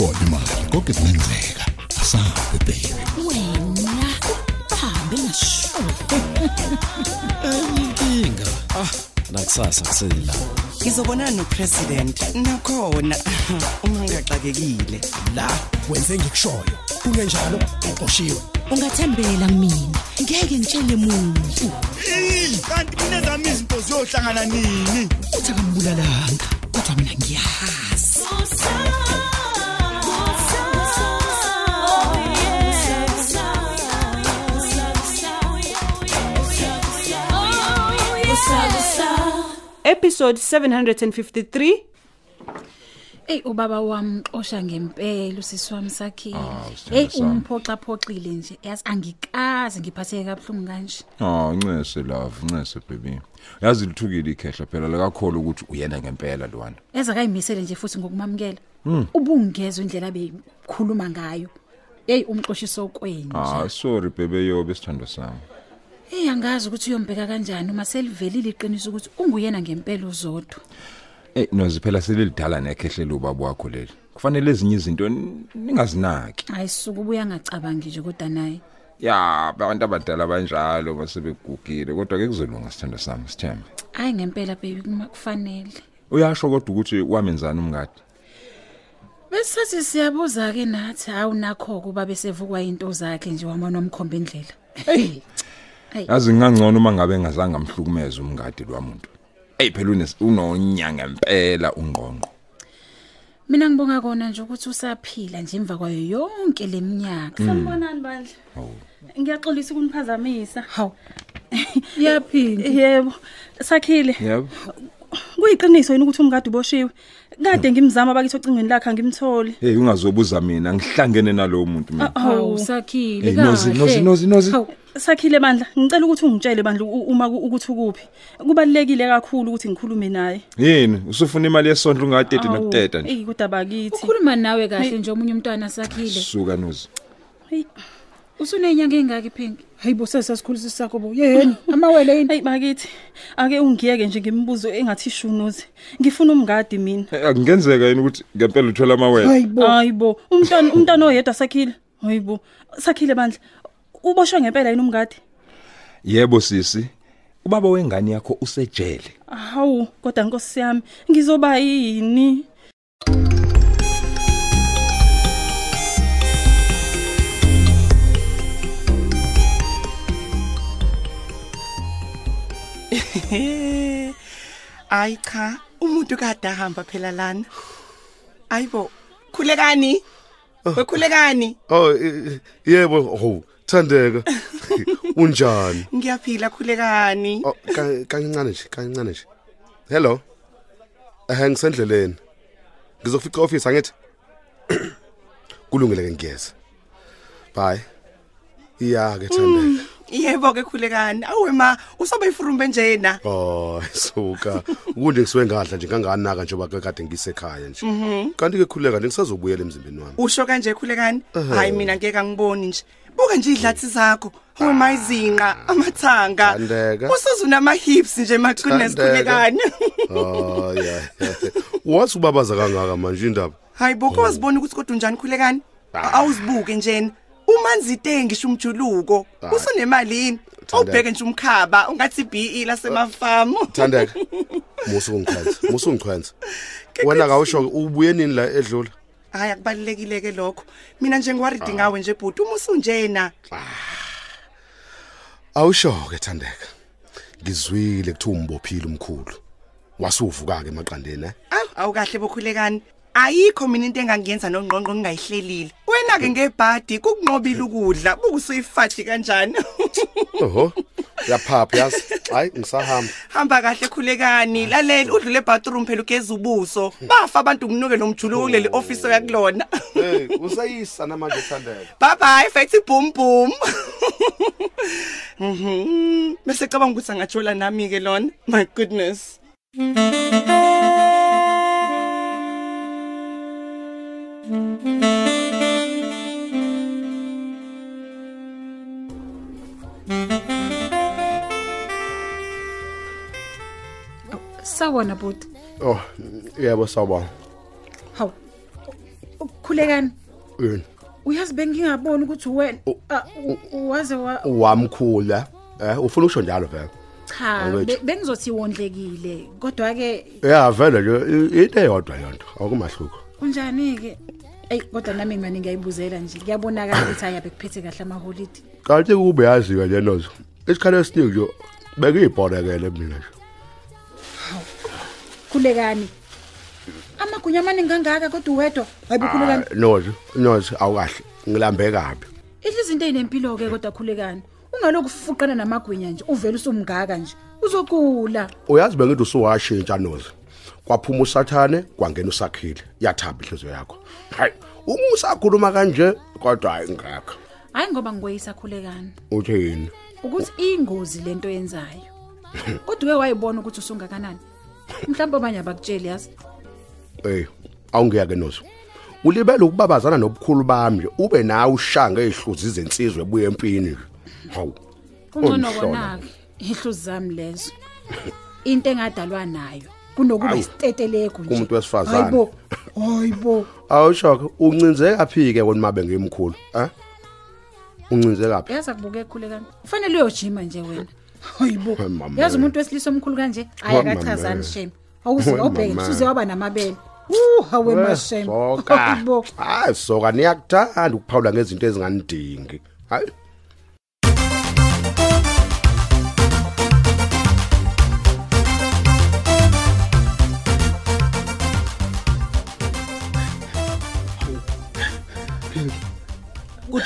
ikhona imali konke kungenzeka asabe baby wena bahambe ngisho inkinga ah nakusasa kusela. Ngizobonana nopresident. Nakhona. Uma ngigaxakekile la wenze ngikushoyo. Kungenjalo uqoshiwe. Ungathembela kumina ngeke ngitshele muntu. Kanti kunezami izinto ziyohlangana nini? Uthi akambulalanga kodwa mina ngiyazi. Episode 753 Ey ubaba wami xosha ngempela usisi wami sakhile. sithando Hey sami. umphoxa phoxile nje. Yazi angikazi ngiphatheke kabuhlungu kanje. Ah ncese love ncese baby yazi lithukile ikhehla phela lakakholo ukuthi uyena ngempela lwana Eza kayimisele nje futhi ngokumamkela. Ubungezwe indlela abekhuluma ngayo. Hey umxoshiso kwenje. ah sorry baby yobe sithando sami Hey angazi ukuthi uyombheka kanjani uma selivelile iqiniso ukuthi unguyena ngempela uzodwa. Eh nozi phela selilidala nekhehle ubaba wakho leli kufanele ezinye izinto n- ningazinaki Ayisuka ubuya ngacabangi nje kodwa naye. ya abantu abadala banjalo basebegugile kodwa ke kuzolunga sithando sami sithembe Hayi ngempela baby kuma kufanele. uyasho kodwa ukuthi wamenzani umngadi Besathi siyabuza ke nathi hawu nakho kuba besevukwa into zakhe nje wama nomkhomba endlela. Hey. Yazi ngangcono uma ngabe ngazange amhlukumeze umngadi lwamuntu hey phela unonyanga impela ungqongqo Mina ngibonga kona nje ukuthi usaphila nje emva kwayo yonke leminyaka. Sanibonani bandla. Ngiyaxolisa ukuniphazamisa. Hawu. Yaphinda. Yebo. Sakhile. yebo Kuyiqiniso yini ukuthi umngadi uboshiwe? Kade ngimzama bakithi ocingweni lakhe angimtholi. hey ungazobuza mina ngihlangene nalowo muntu mina Hawu sakhile Hey, nozi, nozi, nozi, nozi. Hawu Sakhile bandla, ngicela ukuthi ungitshele bandla u- uma ku- ukuthi ukuphi. Kubalekile kakhulu ukuthi ngikhulume naye. yini usufuna imali yesondlo ungatete nokuteta nje Ey kodwa bakithi. ukhuluma nawe kahle nje omunye umntwana sakhile. suka nozi Usunenyanga engaki phinki? Hayibo sesasikhulisa sakho bo. Yeni amawele yini? Hey bakithi. Ake ungiyeke nje ngimbuzo engathi shunuzi. Ngifuna umngadi mina. Hey, akungenzeka yini ukuthi ngempela uthola amawele Hayibo. Hayibo. Umntwana umntwana oyedwa sakhile. Hayibo. Sakhile bandla. Uboshwe ngempela yini umngadi? yebo sisi ubaba wengane yakho usejele Hawu, kodwa nkosi yami, ngizoba yini? Ay cha, umuntu kade ahamba phela lana. Ayibo, khulekani? Wekhulekani? Oh yebo ho Thandeka. Unjani? Ngiyaphila khulekani. Oh ka- kancane nje kancane nje. Hello? Eh ngisendleleni. Ngizofica office angithi? Kulungile ke ngiyeza. Bye. Iya ke Thandeka. Yebo ke khulekani. Awe ma, usobe ifurumbe njena. Oh suka ukunje ngisiwe ngadla nje kanganaka njengoba ke kade ngisekhaya nje Kanti ke khuleka nje ngisazobuyela emzimbeni wami Usho kanje khulekani? Hayi mina ngeke angiboni nje. Buka nje idlathi zakho. Uma izinqa, amathanga. Thandeka. Usuzuna ama hips nje maqinesi Thandeka. khulekani. Oh yeah Wathi ubabaza kangaka manje indaba Hayi boko wazibona ukuthi kodwa unjani khulekani? Awuzibuke njena. Umanzi itengi umjuluko. Usunemali yini? Awubheke nje umkhaba, ungathi BE lasemafamu. Thandeka musu ungikhwenza musu ungikhwenza Wena kawusho ubuye nini la edlula Hayi akubalekile ke lokho. Mina nje ngiwaridi ngawe nje bhuti uma usunjena. Awusho ke Thandeka Ngizwile kuthi umbophile umkhulu Wasuvuka ke emaqandeni eh Aw awukahle bokhulekani. Ayikho mina into engangiyenza nongqongqo ngingayihlelile. Wena ke ngebhadi kukunqobile ukudla, bukusuyifathi kanjani? Oho yaphapha yazi hayi ngisahamba Hamba kahle khulekani. Lalela udlule bathroom phela ugeza ubuso. Bafa abantu kunuke nomjuluko kuleli office yakulona. hey usayisa namanje Thandeka Bye bye fethi boom boom. Mhm. Bese cabanga ukuthi angajola nami ke lona. My goodness. Sawona bhuti. Oh yebo sawubona. Hawu. khulekani yini? Uyazi bengingaboni ukuthi uwena Ah, u- waze wa wamkhula. Eh ufuna ukusho njalo phela cha Awethu. be- bengizothi wondlekile kodwa ke yeah vele nje i- into eyodwa yonto akumahluko kunjani ke Ey kodwa nami ngimane ngiyayibuzela nje. Kuyabonakala ukuthi ayabe kuphethe kahle amaholidi. Kanti kube yazi-ke lenozo isikhalo esiningi nje bekuyibhorekele mina nje. Khulekani amagunya amaningi kangaka kodwa uwedwa? Hayi bukhulekani Ah, nozi nozi awukahle ngilambe kabi. Idla izinto eyinempilo ke kodwa khulekani ungaloku fuqana namagwinya nje uvela usumngaka nje uzogula uyazi bengithi usuwashintsha nozi kwaphuma usathane kwangena usakhile. Yathamba inhliziyo yakho. Hayi uma usakhuluma kanje kodwa hayi ngakho. Hayi ngoba ngikweyisa khulekani. Uthini ukuthi ingozi lento yenzayo. Kodwa uke wayibona ukuthi usungakanani? Mhlawumbe abanye abakutsheli yazi? Eh, awungiyake nozo. Ulibele ukubabazana nobukhulu bami nje ube nawe ushanga ezihluzi zensizwe ebuye empini. Hawu. kungcono Ungihlola. kona-ke ihluzi zami lezo. Into engadalwa nayo. Kunokuba Awu. isiteteleko nje Kumuntu wesifazane. hayibo hayibo Awushoke uncinze kaphi ke wona mabe ngimkhulu, ha? Uncinze kaphi? yazi akubuke khulekani kufanele uyojima nje wena hayibo Hayi, mama. yazi umuntu wesilisa omkhulu kanje Hayi, ayakachazani mama. shame awuze Hayi, awubheke mama. suze waba namabele uh hawe mashame Soka. Hayi soka niyakuthanda ukuphawula ngezinto ezinganidingi. Hayi.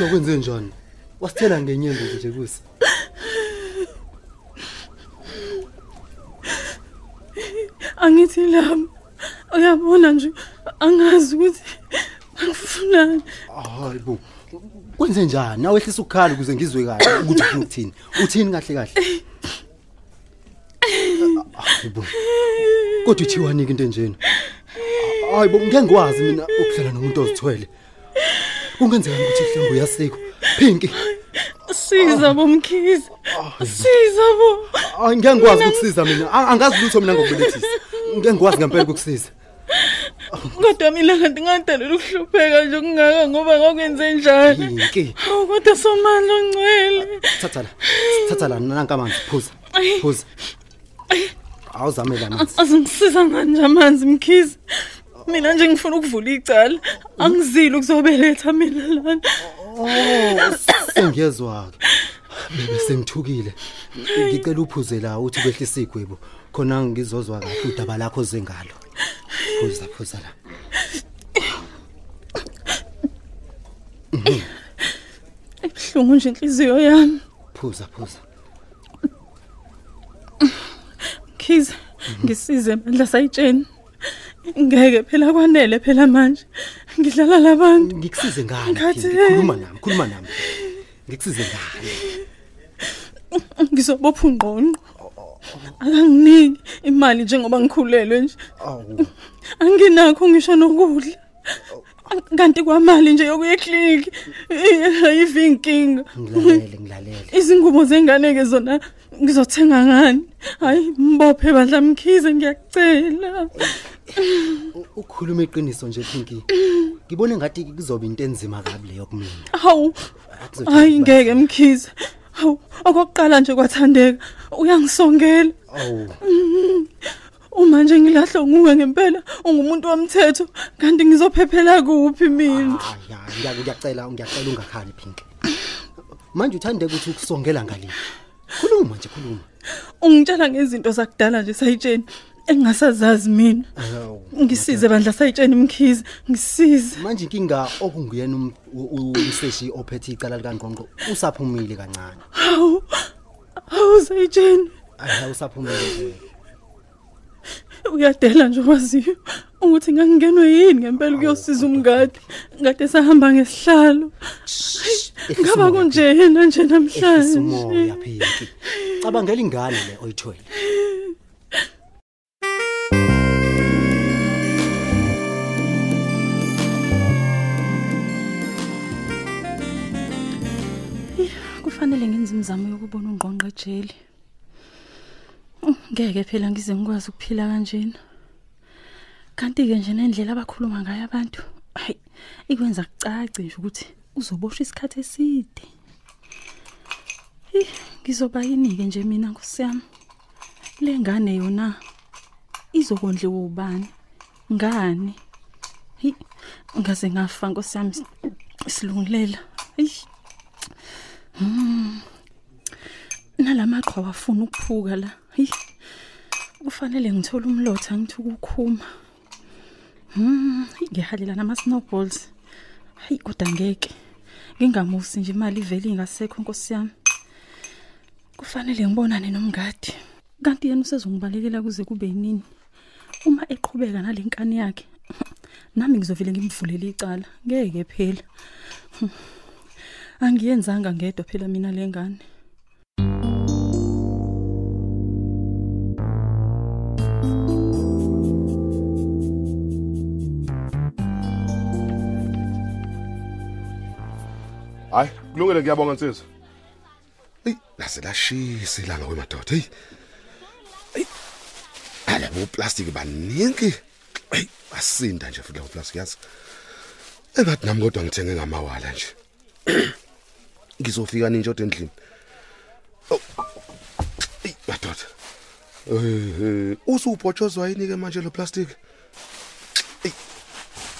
Kodwa kwenze njani? Wasithela ngenyembe nje kusi. angithi lami uyabona nje angazi ukuthi angifunani Hayi bo. Kwenze njani? Nawe ehlisa ukukhala ukuze ngizwe kahle ukuthi ufuna ukuthini. Uthini kahle kahle? Hayi bo. Kodwa uthiwani ke into enjena? Hayi bo ngeke ngikwazi mina ukuhlala nomuntu ozithwele. Kungenzeka ukuthi mhlawumbe uyasikho. Pinki. siza bomkhizi siza bo Hayi ngeke ngikwazi ukukusiza mina. A- Angazi lutho mina ngokubelethisa. Ngeke ngikwazi ngempela ukukusiza. kodwa mina kanti ngadalela ukuhlupheka nje kungaka ngoba ngakwenze njani Pinki. awu kodwa somandla ongcwele Thatha la. Thatha la nanka amanzi phuza. Phuza. Awuzame la manzi. azingisiza nganje amanzi mkhizi mina nje ngifuna ukuvula icala angizile ukuzobeletha mina lana Oh, sengiyezwa ke. Bebe sengithukile. Ngicela uphuze la uthi kwehlisa igwebo. Khona ngizozwa kahle udaba lakho zengalo. Phuza phuza la. ibuhlungu nje inhliziyo yami Phuza phuza. khiza ngisize mandla sayitsheni ngeke phela kwanele phela manje ngidlala labantu Ngikusize ngani? Ngikhathele. Pinki? Khuluma nami, khuluma nami. Ngikusize ngani? ngizobopha ungqongqo akanginiki imali njengoba ngikhulelwe nje anginakho ngisho nokudla kanti kwamali nje yokuya ekliniki ayivi inkinga Ngilalele ngilalele. izingubo zengane ke zona ngizothenga ngani hayi mbophe bandla mkhize ngiyakucela Ukhuluma iqiniso nje Pinki. Ngibone ngathi kuzoba into enzima kabi leyo kumina. hawu Akuzothi hayi ngiba- ngeke mkhize hawu okokuqala nje kwathandeka uyangisongela Awu. Mm. uma nje ngilahlwa nguwe ngempela ungumuntu womthetho kanti ngizophephela kuphi mina Ya, ngiya- ngiyacela ngiyacela ungakhali Pinki. Manje uthande ukuthi ukusongela ngalini? Khuluma nje khuluma. ungitshela ngezinto zakudala nje sayitsheni engingasazazi mina. Ngisize bandla sayitsheni mkhize ngisize. Manje inkinga okunguyena um- u- umseshi ophethe icala likangqongqo usaphumile kancane. Hawu hawu sayitsheni ayi usaphumile uyadela nje waziyo ukuthi ngangingenwe yini ngempela ukuyosiza umngadi. Ngade sahamba ngesihlalo. Hayi, ngaba kunjena nje ehlisa namhlanje umoya Pinki cabangela ingane le oyithwele. Imizamo yokubona ungqongqo ejeli. Mm, ngeke phela ngize ngikwazi ukuphila kanjena. Kanti ke nje nendlela abakhuluma ngayo abantu hayi ikwenza kucace nje ukuthi uzoboshwa isikhathi eside. Ngizoba yini ke nje mina nkosiyami lengane yona izokondliwa ubani? Ngani? Hi ngaze ngafa nkosiyami silungulela. Hey Hmm. Nalamaqhwa wafuna ukuphuka la hey kufanele ngithole umlotha ngithi ukukhuma Hmm, ngiyahalela nama snowballs. Hayi kodwa ngeke. Ngingamusi nje imali ivele ingasekho nkosiyami. Kufanele ngibonane nomngadi. Kanti yena usezongibalekela kuze kube yinini. Uma eqhubeka nalenkani yakhe, nami ngizovele ngimvulela icala. Ngeke phela. Hmm. Angiyenzanga ngedwa phela mina lengane. Kulungile ngiyabonga nsizwa. Ey, lase lashisa ilanga wemadoda. Hey. Hey. Ale bo plastic baningi. Hey, asinda nje futhi lawo plastic yazi. Engathi nami kodwa ngithenge ngamawala nje. Ngizofika ninjodwa endlini. Oh. Ey, madoda. Eh, usubhotshozwa yini ke manje lo plastic? Ey.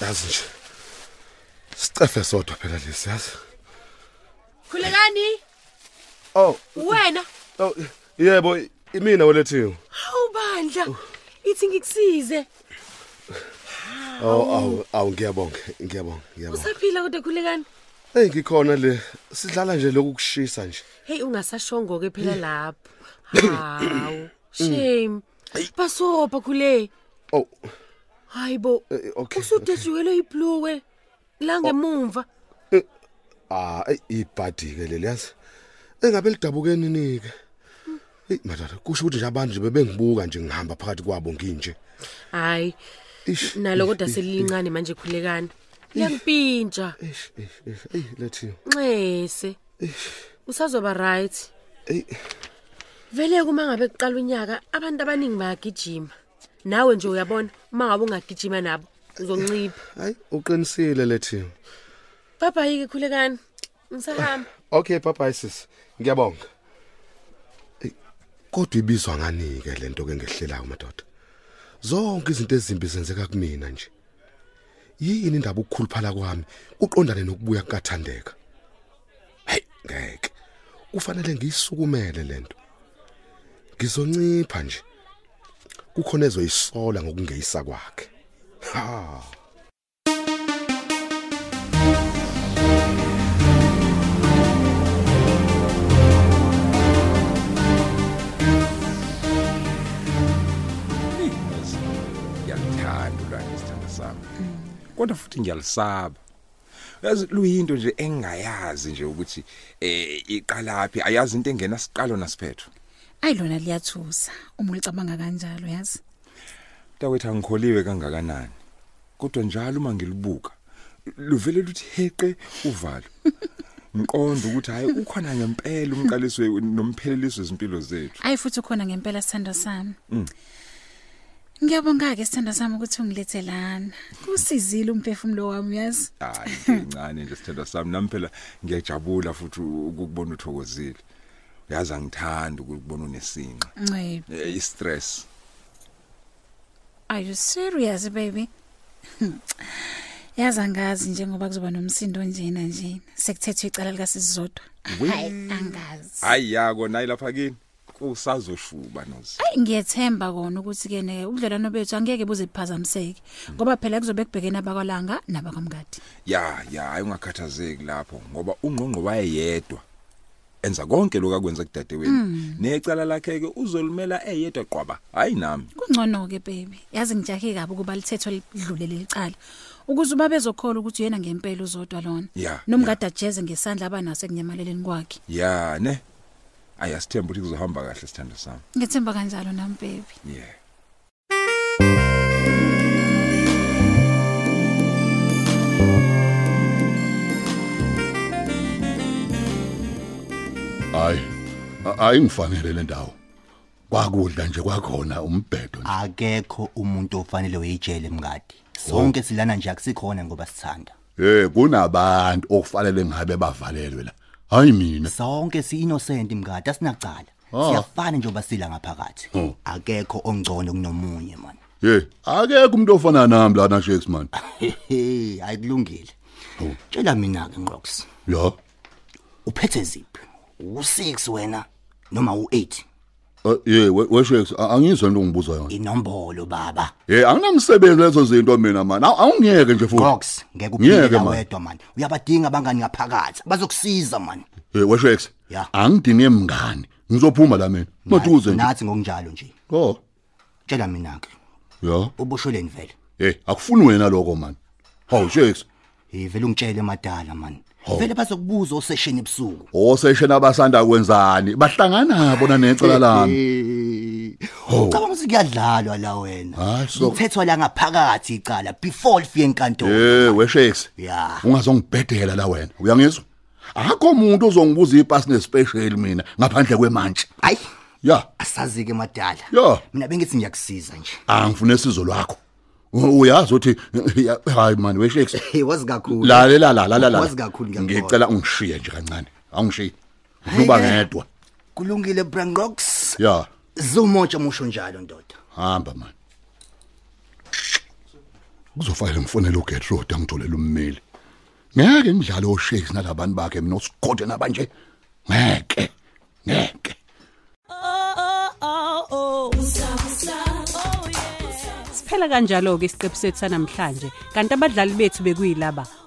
Yazi nje. Sicefe sodwa phela lesi yazi. Khulekani? Oh, Wena? oh yebo, imina welethiwe. Hawu bandla. Ithi ngikusize. Oh, awu, awu ngiyabonga, ngiyabonga, ngiyabonga. Usaphila kodwa khulekani? Hey ngikhona le. Sidlala nje lokukushisa nje. Hey ungasashongo ke phela lapho. Hawu. Shame. Basopa khule. Oh, Hayibo. eh, okay. Usudejukele ibhluwe la ngemumva. Ah, ibhadi ke leli yazi. Engabe lidabukeni nike. Hey madala, kusho ukuthi nje abantu nje bebengibuka nje ngihamba phakathi kwabo nginje. Hayi. Nalo kodwa selilincane manje khulekani. Liyampintsha. Eish, eish, eish, ey lethiwe. Nxese. Usazoba right. Ey. Vele kuma ngabe kuqala unyaka abantu abaningi bayagijima. Nawe nje uyabona mangabe ungagijima nabo uzoncipha. Hayi, uqinisile lethiwe. Baba yike khulekani. Ngisahamba. Okay, bye bye sis. Ngiyabonga. Kodwa ibizwa ngani ke lento ke ngehlelayo madoda. Zonke izinto ezimbi zenzeka kumina nje. Yini indaba ukukhuluphala kwami uqondane nokubuya kukaThandeka? Hey, ngeke. Kufanele ngiyisukumele lento. Ngizoncipha nje. Kukhona ezoyisola ngokungeyisa kwakhe. Ha. Kodwa futhi ngiyalisaba. Yazi luyinto nje engayazi nje ukuthi eh iqalaphi. Ayazi into engena siqalo nasiphetho Ayi lona liyathusa. Uma ulicabanga kanjalo yazi. Dakwethu angikholiwe kangakanani. Kodwa njalo uma ngilibuka luvele luthi heqe uvalo. Ngiqonda ukuthi hayi ukhona ngempela umqaliso nompheleliswe izimpilo zethu. Ayi futhi ukhona ngempela sithando sami. Mm. Ngiyabonga ke sithando sami ukuthi ungilethe lana. Kusizile umphefumulo wami yazi. hayi incane nje sithanda sami nami phela ngiyajabula futhi ukukubona uthokozile uyazi angithanda ukubona unesinqa Ncebe. Eh, i-stress Are you serious baby? Yazi angazi njengoba kuzoba nomsindo njena nje. Sekuthethwe icala lika sizodwa. Hayi angazi. hayi yako nayi lapha kini kusazoshuba nozi Ayi ngiyethemba kona ukuthi ke ne ubudlelwano bethu angeke buze buphazamiseke ngoba phela kuzobe kubhekene abakwalanga nabakamngadi. ya ya hayi ungakhathazeki lapho ngoba ungqongqo wayeyedwa enza konke lokakwenza kudadewenu Mm. necala lakhe ke uzolimela eyedwa qwaba hayi nami Kungcono ke baby. Yazi ngijahe kabi ukuba lithetho lidlule lelicala. Ukuze uba bezokhola ukuthi uyena ngempela uzodwa lona. ya Nomngadi ajeze ngesandla abanaso kunyamaleleni kwakhe. ya ne ayasithemba ukuthi kuzohamba kahle sithando sami. Ngithemba kanjalo nami baby. yeah. Hayi a- ayingifanele le ndawo. Kwakudla nje kwakhona umbhedo akekho umuntu ofanele wejele mngadi. Sonke silana nje akusikhona ngoba sithanda. Eh kunabantu okufanele ngabe bavalelwe la. hayi mina. Sonke si-innocent mngadi asinacala. Ah. Siyafana njengoba sila ngaphakathi. Oh. Akekho ongcono kunomunye man. Hey akekho umuntu ofana nami lana Shakes man. Ayikulungile. Oh. Tshela mina ke Nqox ya. Uphethe ziphi? U6 wena noma u8 Uh, eh weshex angizwe into ngibuzayo. Inombolo baba. Eh anginamsebenzi lezo zinto mina man. Awungiyeke nje futhi. Gox ngeke uphile wedwa man. Uyabadinga abangani ngaphakathi. Bazokusiza man. Eh weshex. Angidine mngani. Ngizophuma la mina. Maduze nje. Nathi ngokunjalo nje. Oh. Tshela mina ke. Ya. Ubusholeni vele. Eh akufuni wena lokho man. Hawu shex. Eh vele ungitshele madala man. Vele bazokubuza oseshini ebusuku Oseshena abasanda kwenzani? Bahlangana bona necala lami. ucabanga ukuthi kuyadlalwa la wena uthethwa la ngaphakathi icala before lifike enkantolo Eh we Shakes. ya Ungazongibhedela la wena. Uyangizwa? Akho umuntu ozongibuza ipasi nespecial mina ngaphandle kwemantshi. hayi Ya. asazi ke madala mina bengithi ngiyakusiza nje Angifune sizo lwakho. U- Uyazi ukuthi ya- hayi man we Shakes. hey wazi kakhulu Lalela la la la. wazi kakhulu ngiyakubona. Ngicela ungishiye nje kancane. Awungishiye. Kuba Hey-ke. ngedwa. kulungile brangox Ya. zumotsha musho njalo ndoda Hamba man. Kuzofanele ngifonele uGertrude angitholele ummeli. Ngeke ngidlale oshakes nalabantu bakhe mina usigode nabanje. Ngeke. Ngeke. Siphela kanjalo ke isiqephu sethu sanamhlanje kanti abadlali bethu bekuyilaba.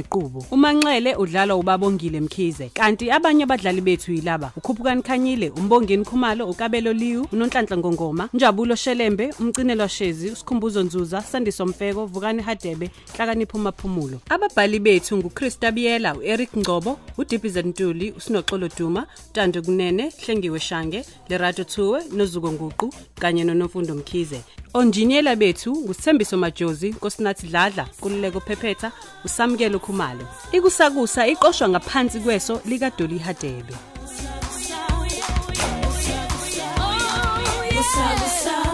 Ziqubo uManxele udlala uBabongile Mkhize kanti abanye abadlali bethu yilaba ukhuphukani Khanyile uMbongeni Khumalo uKabelo Liwu uNonhlanhla Ngongoma Njabulo Shelembe umcinelwa Shezi uSikhumbuzo Nzuza Sandiso Mfeko Vukani Hadebe Hlakanipho Maphumulo ababhali bethu nguChrista Biyela uEric Ngcobo uDibize Ntuli uSinoxolo Duma Tando Kunene Hlengiwe Shange Lerato Thuwe noZuko Nguqu kanye noNofundo Mkhize. Onjiniyela bethu ngusithembiso majozi nkosinathi dladla kululeko phephetha usamukelo Khumalo. Ikusakusa iqoshwa ngaphansi kweso lika Dolly Hadebe. Usakusa